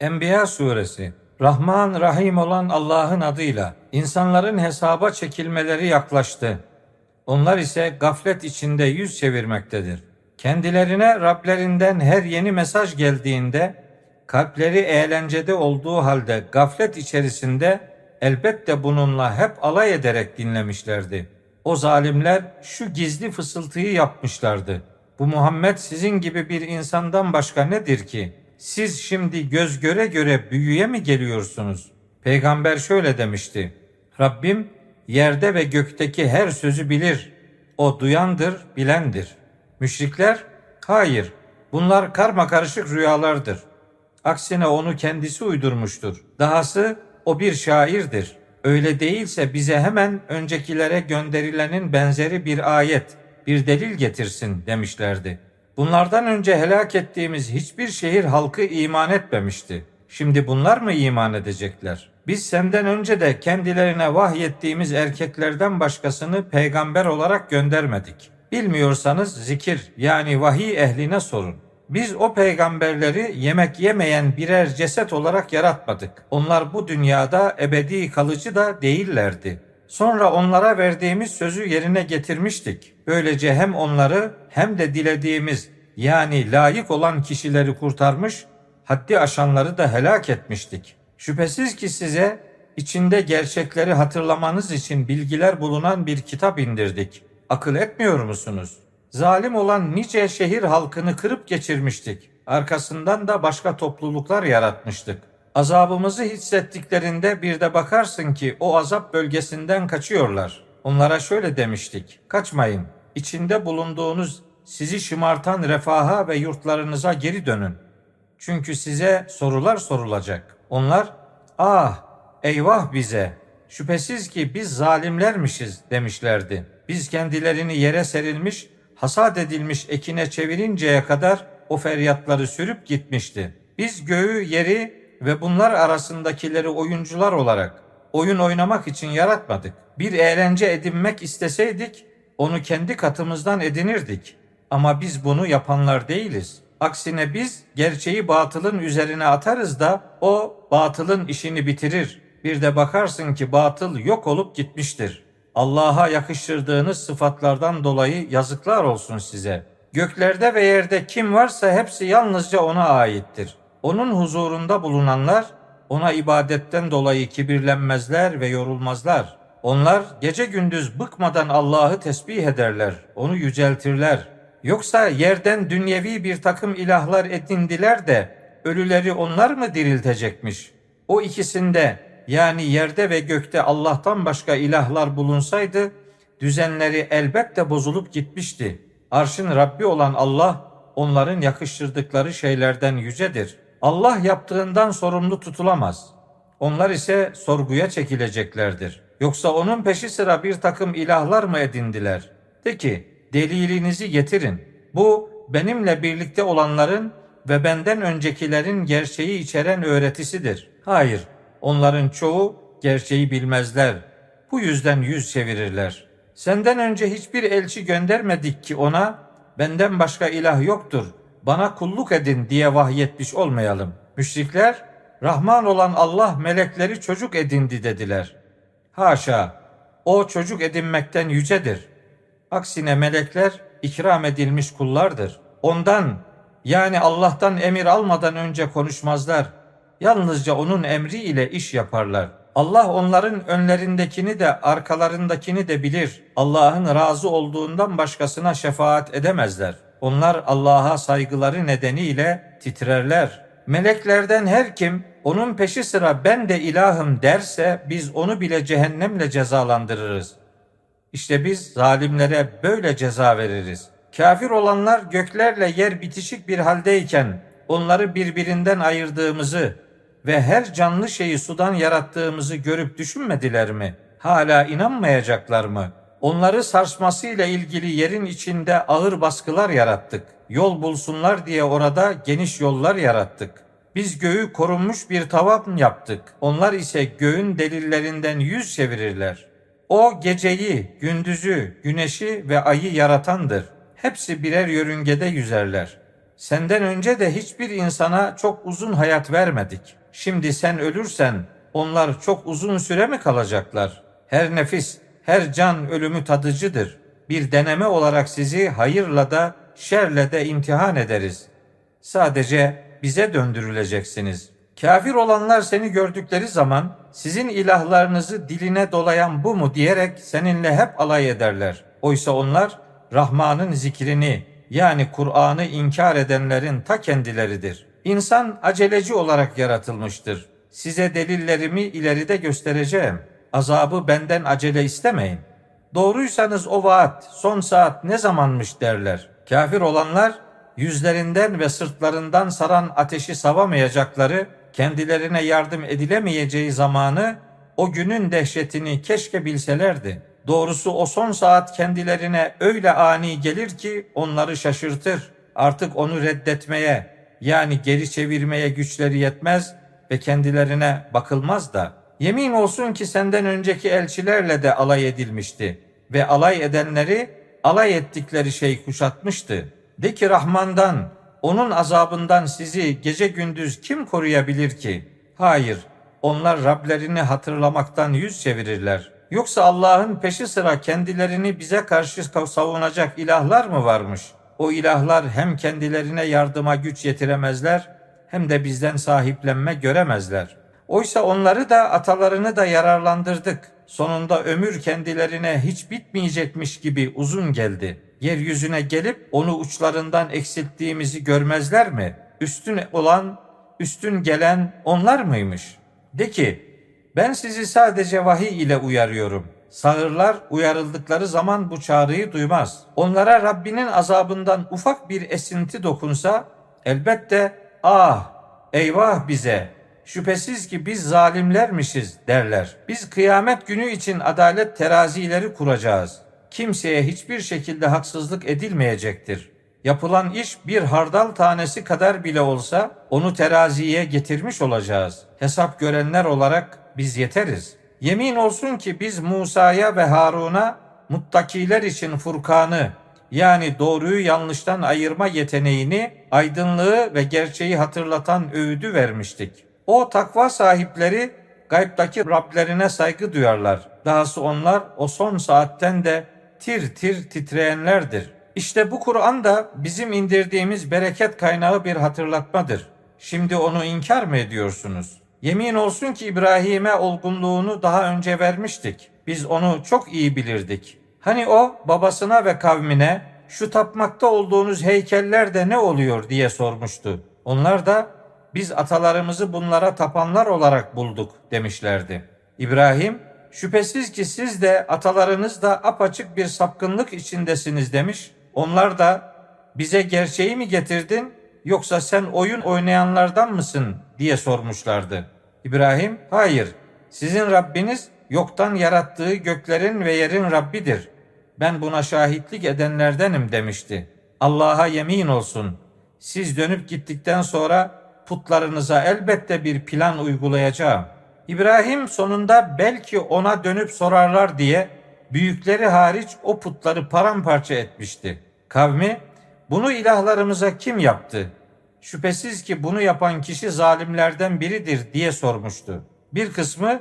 Enbiya suresi Rahman Rahim olan Allah'ın adıyla insanların hesaba çekilmeleri yaklaştı. Onlar ise gaflet içinde yüz çevirmektedir. Kendilerine Rablerinden her yeni mesaj geldiğinde kalpleri eğlencede olduğu halde gaflet içerisinde elbette bununla hep alay ederek dinlemişlerdi. O zalimler şu gizli fısıltıyı yapmışlardı. Bu Muhammed sizin gibi bir insandan başka nedir ki? Siz şimdi göz göre göre büyüye mi geliyorsunuz? Peygamber şöyle demişti. Rabbim yerde ve gökteki her sözü bilir. O duyandır, bilendir. Müşrikler, hayır bunlar karma karışık rüyalardır. Aksine onu kendisi uydurmuştur. Dahası o bir şairdir. Öyle değilse bize hemen öncekilere gönderilenin benzeri bir ayet, bir delil getirsin demişlerdi. Bunlardan önce helak ettiğimiz hiçbir şehir halkı iman etmemişti. Şimdi bunlar mı iman edecekler? Biz senden önce de kendilerine vahyettiğimiz erkeklerden başkasını peygamber olarak göndermedik. Bilmiyorsanız zikir yani vahiy ehline sorun. Biz o peygamberleri yemek yemeyen birer ceset olarak yaratmadık. Onlar bu dünyada ebedi kalıcı da değillerdi. Sonra onlara verdiğimiz sözü yerine getirmiştik. Böylece hem onları hem de dilediğimiz yani layık olan kişileri kurtarmış, haddi aşanları da helak etmiştik. Şüphesiz ki size içinde gerçekleri hatırlamanız için bilgiler bulunan bir kitap indirdik. Akıl etmiyor musunuz? Zalim olan nice şehir halkını kırıp geçirmiştik. Arkasından da başka topluluklar yaratmıştık. Azabımızı hissettiklerinde bir de bakarsın ki o azap bölgesinden kaçıyorlar. Onlara şöyle demiştik. Kaçmayın. İçinde bulunduğunuz sizi şımartan refaha ve yurtlarınıza geri dönün. Çünkü size sorular sorulacak. Onlar, ah eyvah bize, şüphesiz ki biz zalimlermişiz demişlerdi. Biz kendilerini yere serilmiş, hasat edilmiş ekine çevirinceye kadar o feryatları sürüp gitmişti. Biz göğü, yeri ve bunlar arasındakileri oyuncular olarak oyun oynamak için yaratmadık. Bir eğlence edinmek isteseydik onu kendi katımızdan edinirdik. Ama biz bunu yapanlar değiliz. Aksine biz gerçeği batılın üzerine atarız da o batılın işini bitirir. Bir de bakarsın ki batıl yok olup gitmiştir. Allah'a yakıştırdığınız sıfatlardan dolayı yazıklar olsun size. Göklerde ve yerde kim varsa hepsi yalnızca ona aittir. Onun huzurunda bulunanlar ona ibadetten dolayı kibirlenmezler ve yorulmazlar. Onlar gece gündüz bıkmadan Allah'ı tesbih ederler, onu yüceltirler. Yoksa yerden dünyevi bir takım ilahlar edindiler de ölüleri onlar mı diriltecekmiş? O ikisinde yani yerde ve gökte Allah'tan başka ilahlar bulunsaydı düzenleri elbette bozulup gitmişti. Arşın Rabbi olan Allah onların yakıştırdıkları şeylerden yücedir. Allah yaptığından sorumlu tutulamaz. Onlar ise sorguya çekileceklerdir. Yoksa onun peşi sıra bir takım ilahlar mı edindiler? De ki delilinizi getirin. Bu benimle birlikte olanların ve benden öncekilerin gerçeği içeren öğretisidir. Hayır, onların çoğu gerçeği bilmezler. Bu yüzden yüz çevirirler. Senden önce hiçbir elçi göndermedik ki ona benden başka ilah yoktur. Bana kulluk edin diye vahyetmiş olmayalım. Müşrikler Rahman olan Allah melekleri çocuk edindi dediler. Haşa, o çocuk edinmekten yücedir. Aksine melekler ikram edilmiş kullardır. Ondan yani Allah'tan emir almadan önce konuşmazlar. Yalnızca onun emri ile iş yaparlar. Allah onların önlerindekini de arkalarındakini de bilir. Allah'ın razı olduğundan başkasına şefaat edemezler. Onlar Allah'a saygıları nedeniyle titrerler. Meleklerden her kim onun peşi sıra ben de ilahım derse biz onu bile cehennemle cezalandırırız. İşte biz zalimlere böyle ceza veririz. Kafir olanlar göklerle yer bitişik bir haldeyken onları birbirinden ayırdığımızı ve her canlı şeyi sudan yarattığımızı görüp düşünmediler mi? Hala inanmayacaklar mı? Onları sarsmasıyla ilgili yerin içinde ağır baskılar yarattık. Yol bulsunlar diye orada geniş yollar yarattık. Biz göğü korunmuş bir tavan yaptık. Onlar ise göğün delillerinden yüz çevirirler. O geceyi, gündüzü, güneşi ve ayı yaratandır. Hepsi birer yörüngede yüzerler. Senden önce de hiçbir insana çok uzun hayat vermedik. Şimdi sen ölürsen onlar çok uzun süre mi kalacaklar? Her nefis, her can ölümü tadıcıdır. Bir deneme olarak sizi hayırla da şerle de imtihan ederiz. Sadece bize döndürüleceksiniz. Kafir olanlar seni gördükleri zaman sizin ilahlarınızı diline dolayan bu mu diyerek seninle hep alay ederler. Oysa onlar Rahman'ın zikrini yani Kur'an'ı inkar edenlerin ta kendileridir. İnsan aceleci olarak yaratılmıştır. Size delillerimi ileride göstereceğim. Azabı benden acele istemeyin. Doğruysanız o vaat, son saat ne zamanmış derler. Kafir olanlar yüzlerinden ve sırtlarından saran ateşi savamayacakları, kendilerine yardım edilemeyeceği zamanı, o günün dehşetini keşke bilselerdi. Doğrusu o son saat kendilerine öyle ani gelir ki onları şaşırtır. Artık onu reddetmeye yani geri çevirmeye güçleri yetmez ve kendilerine bakılmaz da. Yemin olsun ki senden önceki elçilerle de alay edilmişti ve alay edenleri alay ettikleri şey kuşatmıştı. De ki Rahman'dan, onun azabından sizi gece gündüz kim koruyabilir ki? Hayır, onlar Rablerini hatırlamaktan yüz çevirirler. Yoksa Allah'ın peşi sıra kendilerini bize karşı savunacak ilahlar mı varmış? O ilahlar hem kendilerine yardıma güç yetiremezler hem de bizden sahiplenme göremezler. Oysa onları da atalarını da yararlandırdık. Sonunda ömür kendilerine hiç bitmeyecekmiş gibi uzun geldi. Yeryüzüne gelip onu uçlarından eksilttiğimizi görmezler mi? Üstün olan, üstün gelen onlar mıymış? De ki, ben sizi sadece vahiy ile uyarıyorum. Sağırlar uyarıldıkları zaman bu çağrıyı duymaz. Onlara Rabbinin azabından ufak bir esinti dokunsa elbette ah eyvah bize şüphesiz ki biz zalimlermişiz derler. Biz kıyamet günü için adalet terazileri kuracağız. Kimseye hiçbir şekilde haksızlık edilmeyecektir. Yapılan iş bir hardal tanesi kadar bile olsa onu teraziye getirmiş olacağız. Hesap görenler olarak biz yeteriz. Yemin olsun ki biz Musa'ya ve Harun'a muttakiler için Furkan'ı yani doğruyu yanlıştan ayırma yeteneğini, aydınlığı ve gerçeği hatırlatan öğüdü vermiştik. O takva sahipleri gaybdaki Rablerine saygı duyarlar. Dahası onlar o son saatten de tir tir titreyenlerdir. İşte bu Kur'an da bizim indirdiğimiz bereket kaynağı bir hatırlatmadır. Şimdi onu inkar mı ediyorsunuz? Yemin olsun ki İbrahim'e olgunluğunu daha önce vermiştik. Biz onu çok iyi bilirdik. Hani o babasına ve kavmine şu tapmakta olduğunuz heykeller de ne oluyor diye sormuştu. Onlar da biz atalarımızı bunlara tapanlar olarak bulduk demişlerdi. İbrahim şüphesiz ki siz de atalarınız da apaçık bir sapkınlık içindesiniz demiş. Onlar da bize gerçeği mi getirdin yoksa sen oyun oynayanlardan mısın diye sormuşlardı. İbrahim hayır sizin Rabbiniz yoktan yarattığı göklerin ve yerin Rabbidir. Ben buna şahitlik edenlerdenim demişti. Allah'a yemin olsun. Siz dönüp gittikten sonra putlarınıza elbette bir plan uygulayacağım. İbrahim sonunda belki ona dönüp sorarlar diye büyükleri hariç o putları paramparça etmişti. Kavmi bunu ilahlarımıza kim yaptı? Şüphesiz ki bunu yapan kişi zalimlerden biridir diye sormuştu. Bir kısmı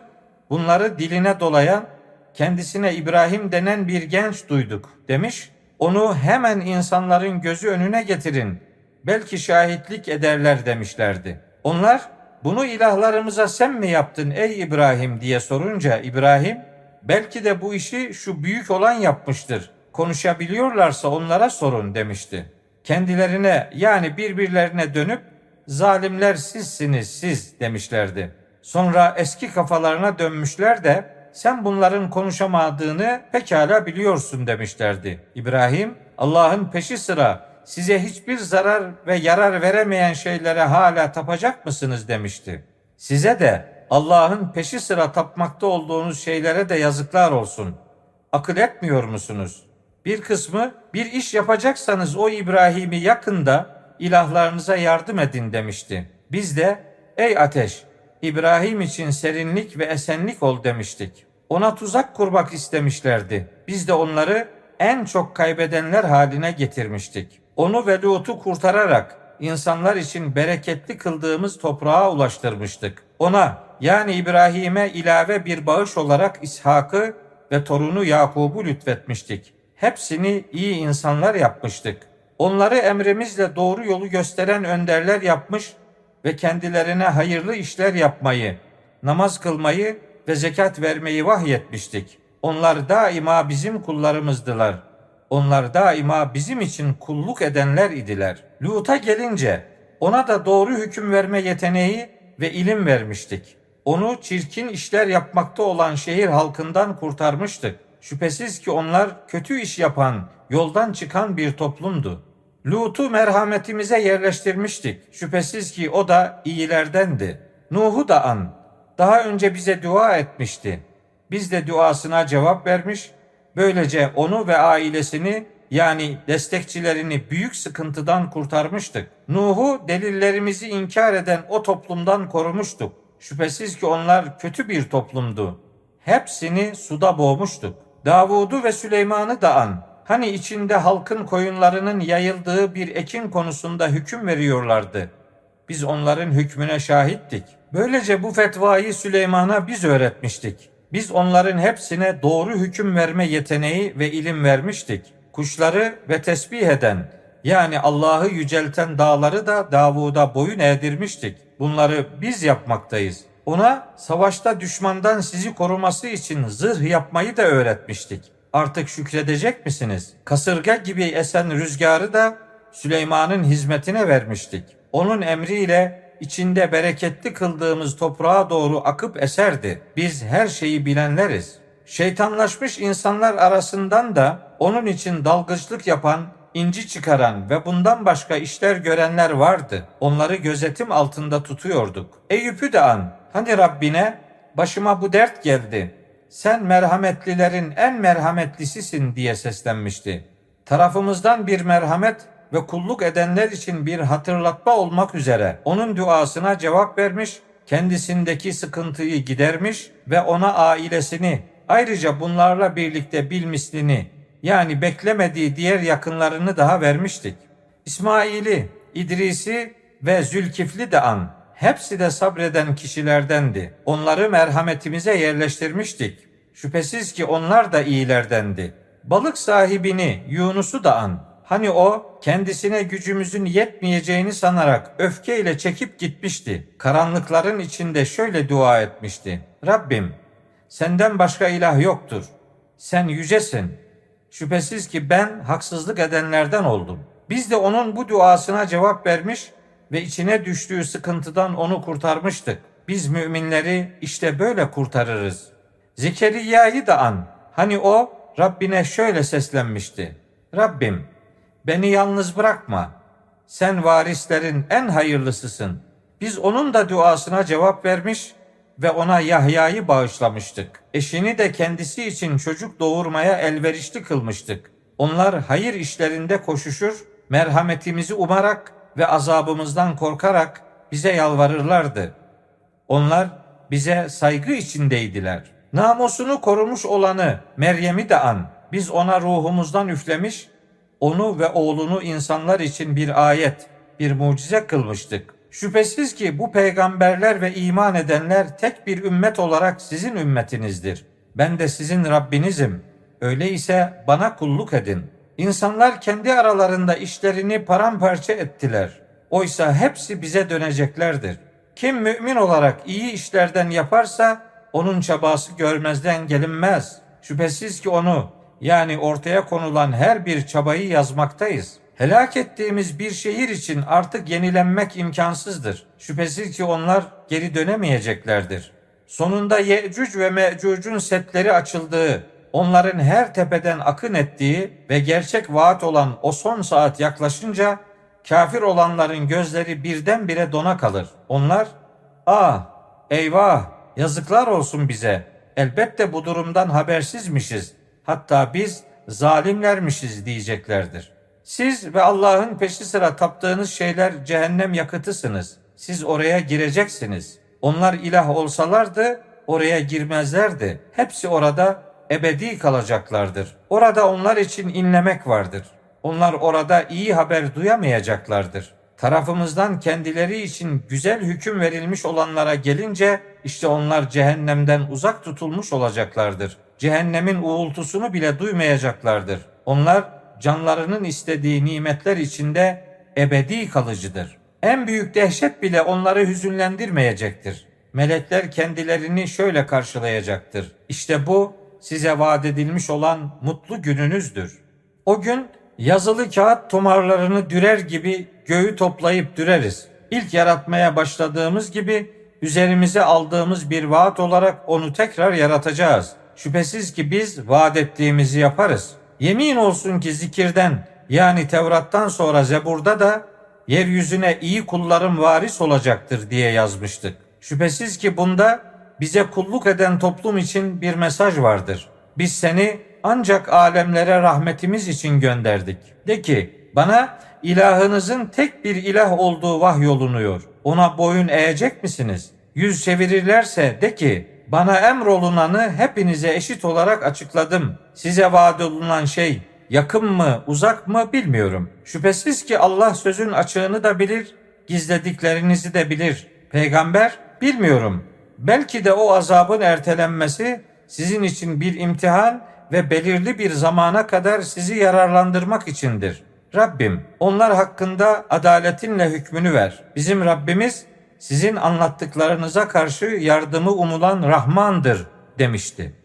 bunları diline dolayan kendisine İbrahim denen bir genç duyduk demiş. Onu hemen insanların gözü önüne getirin belki şahitlik ederler demişlerdi. Onlar bunu ilahlarımıza sen mi yaptın ey İbrahim diye sorunca İbrahim belki de bu işi şu büyük olan yapmıştır. Konuşabiliyorlarsa onlara sorun demişti. Kendilerine yani birbirlerine dönüp zalimler sizsiniz siz demişlerdi. Sonra eski kafalarına dönmüşler de sen bunların konuşamadığını pekala biliyorsun demişlerdi. İbrahim Allah'ın peşi sıra size hiçbir zarar ve yarar veremeyen şeylere hala tapacak mısınız demişti. Size de Allah'ın peşi sıra tapmakta olduğunuz şeylere de yazıklar olsun. Akıl etmiyor musunuz? Bir kısmı bir iş yapacaksanız o İbrahim'i yakında ilahlarınıza yardım edin demişti. Biz de ey ateş İbrahim için serinlik ve esenlik ol demiştik. Ona tuzak kurmak istemişlerdi. Biz de onları en çok kaybedenler haline getirmiştik. Onu ve Lut'u kurtararak insanlar için bereketli kıldığımız toprağa ulaştırmıştık. Ona yani İbrahim'e ilave bir bağış olarak İshak'ı ve torunu Yakub'u lütfetmiştik. Hepsini iyi insanlar yapmıştık. Onları emrimizle doğru yolu gösteren önderler yapmış ve kendilerine hayırlı işler yapmayı, namaz kılmayı ve zekat vermeyi vahyetmiştik. Onlar daima bizim kullarımızdılar. Onlar daima bizim için kulluk edenler idiler. Lut'a gelince ona da doğru hüküm verme yeteneği ve ilim vermiştik. Onu çirkin işler yapmakta olan şehir halkından kurtarmıştık. Şüphesiz ki onlar kötü iş yapan, yoldan çıkan bir toplumdu. Lut'u merhametimize yerleştirmiştik. Şüphesiz ki o da iyilerdendi. Nuh'u da an. Daha önce bize dua etmişti. Biz de duasına cevap vermiş, böylece onu ve ailesini yani destekçilerini büyük sıkıntıdan kurtarmıştık. Nuh'u delillerimizi inkar eden o toplumdan korumuştuk. Şüphesiz ki onlar kötü bir toplumdu. Hepsini suda boğmuştuk. Davud'u ve Süleyman'ı da an. Hani içinde halkın koyunlarının yayıldığı bir ekin konusunda hüküm veriyorlardı. Biz onların hükmüne şahittik. Böylece bu fetvayı Süleyman'a biz öğretmiştik. Biz onların hepsine doğru hüküm verme yeteneği ve ilim vermiştik. Kuşları ve tesbih eden yani Allah'ı yücelten dağları da Davud'a boyun eğdirmiştik. Bunları biz yapmaktayız. Ona savaşta düşmandan sizi koruması için zırh yapmayı da öğretmiştik. Artık şükredecek misiniz? Kasırga gibi esen rüzgarı da Süleyman'ın hizmetine vermiştik. Onun emriyle içinde bereketli kıldığımız toprağa doğru akıp eserdi. Biz her şeyi bilenleriz. Şeytanlaşmış insanlar arasından da onun için dalgıçlık yapan, inci çıkaran ve bundan başka işler görenler vardı. Onları gözetim altında tutuyorduk. Eyüp'ü de an. Hani Rabbine başıma bu dert geldi. Sen merhametlilerin en merhametlisisin diye seslenmişti. Tarafımızdan bir merhamet ve kulluk edenler için bir hatırlatma olmak üzere onun duasına cevap vermiş, kendisindeki sıkıntıyı gidermiş ve ona ailesini ayrıca bunlarla birlikte bilmislini yani beklemediği diğer yakınlarını daha vermiştik. İsmail'i, İdris'i ve Zülkifli de an. Hepsi de sabreden kişilerdendi. Onları merhametimize yerleştirmiştik. Şüphesiz ki onlar da iyilerdendi. Balık sahibini Yunus'u da an. Hani o kendisine gücümüzün yetmeyeceğini sanarak öfkeyle çekip gitmişti. Karanlıkların içinde şöyle dua etmişti. Rabbim senden başka ilah yoktur. Sen yücesin. Şüphesiz ki ben haksızlık edenlerden oldum. Biz de onun bu duasına cevap vermiş ve içine düştüğü sıkıntıdan onu kurtarmıştık. Biz müminleri işte böyle kurtarırız. Zekeriya'yı da an. Hani o Rabbine şöyle seslenmişti. Rabbim beni yalnız bırakma. Sen varislerin en hayırlısısın. Biz onun da duasına cevap vermiş ve ona Yahya'yı bağışlamıştık. Eşini de kendisi için çocuk doğurmaya elverişli kılmıştık. Onlar hayır işlerinde koşuşur, merhametimizi umarak ve azabımızdan korkarak bize yalvarırlardı. Onlar bize saygı içindeydiler. Namusunu korumuş olanı Meryem'i de an. Biz ona ruhumuzdan üflemiş onu ve oğlunu insanlar için bir ayet, bir mucize kılmıştık. Şüphesiz ki bu peygamberler ve iman edenler tek bir ümmet olarak sizin ümmetinizdir. Ben de sizin Rabbinizim. Öyleyse bana kulluk edin. İnsanlar kendi aralarında işlerini paramparça ettiler. Oysa hepsi bize döneceklerdir. Kim mümin olarak iyi işlerden yaparsa onun çabası görmezden gelinmez. Şüphesiz ki onu yani ortaya konulan her bir çabayı yazmaktayız. Helak ettiğimiz bir şehir için artık yenilenmek imkansızdır. Şüphesiz ki onlar geri dönemeyeceklerdir. Sonunda Yecüc ve Mecüc'ün setleri açıldığı, onların her tepeden akın ettiği ve gerçek vaat olan o son saat yaklaşınca kafir olanların gözleri birdenbire dona kalır. Onlar, ah eyvah yazıklar olsun bize. Elbette bu durumdan habersizmişiz hatta biz zalimlermişiz diyeceklerdir. Siz ve Allah'ın peşi sıra taptığınız şeyler cehennem yakıtısınız. Siz oraya gireceksiniz. Onlar ilah olsalardı oraya girmezlerdi. Hepsi orada ebedi kalacaklardır. Orada onlar için inlemek vardır. Onlar orada iyi haber duyamayacaklardır. Tarafımızdan kendileri için güzel hüküm verilmiş olanlara gelince işte onlar cehennemden uzak tutulmuş olacaklardır. Cehennemin uğultusunu bile duymayacaklardır. Onlar canlarının istediği nimetler içinde ebedi kalıcıdır. En büyük dehşet bile onları hüzünlendirmeyecektir. Melekler kendilerini şöyle karşılayacaktır. İşte bu size vaat edilmiş olan mutlu gününüzdür. O gün yazılı kağıt tomarlarını dürer gibi göğü toplayıp düreriz. İlk yaratmaya başladığımız gibi üzerimize aldığımız bir vaat olarak onu tekrar yaratacağız. Şüphesiz ki biz vaat ettiğimizi yaparız. Yemin olsun ki zikirden yani Tevrat'tan sonra Zebur'da da yeryüzüne iyi kullarım varis olacaktır diye yazmıştık. Şüphesiz ki bunda bize kulluk eden toplum için bir mesaj vardır. Biz seni ancak alemlere rahmetimiz için gönderdik. De ki bana ilahınızın tek bir ilah olduğu vahyolunuyor. Ona boyun eğecek misiniz? Yüz çevirirlerse de ki bana emrolunanı hepinize eşit olarak açıkladım. Size vaat olunan şey yakın mı uzak mı bilmiyorum. Şüphesiz ki Allah sözün açığını da bilir, gizlediklerinizi de bilir. Peygamber bilmiyorum. Belki de o azabın ertelenmesi sizin için bir imtihan ve belirli bir zamana kadar sizi yararlandırmak içindir. Rabbim onlar hakkında adaletinle hükmünü ver. Bizim Rabbimiz sizin anlattıklarınıza karşı yardımı umulan Rahmandır demişti.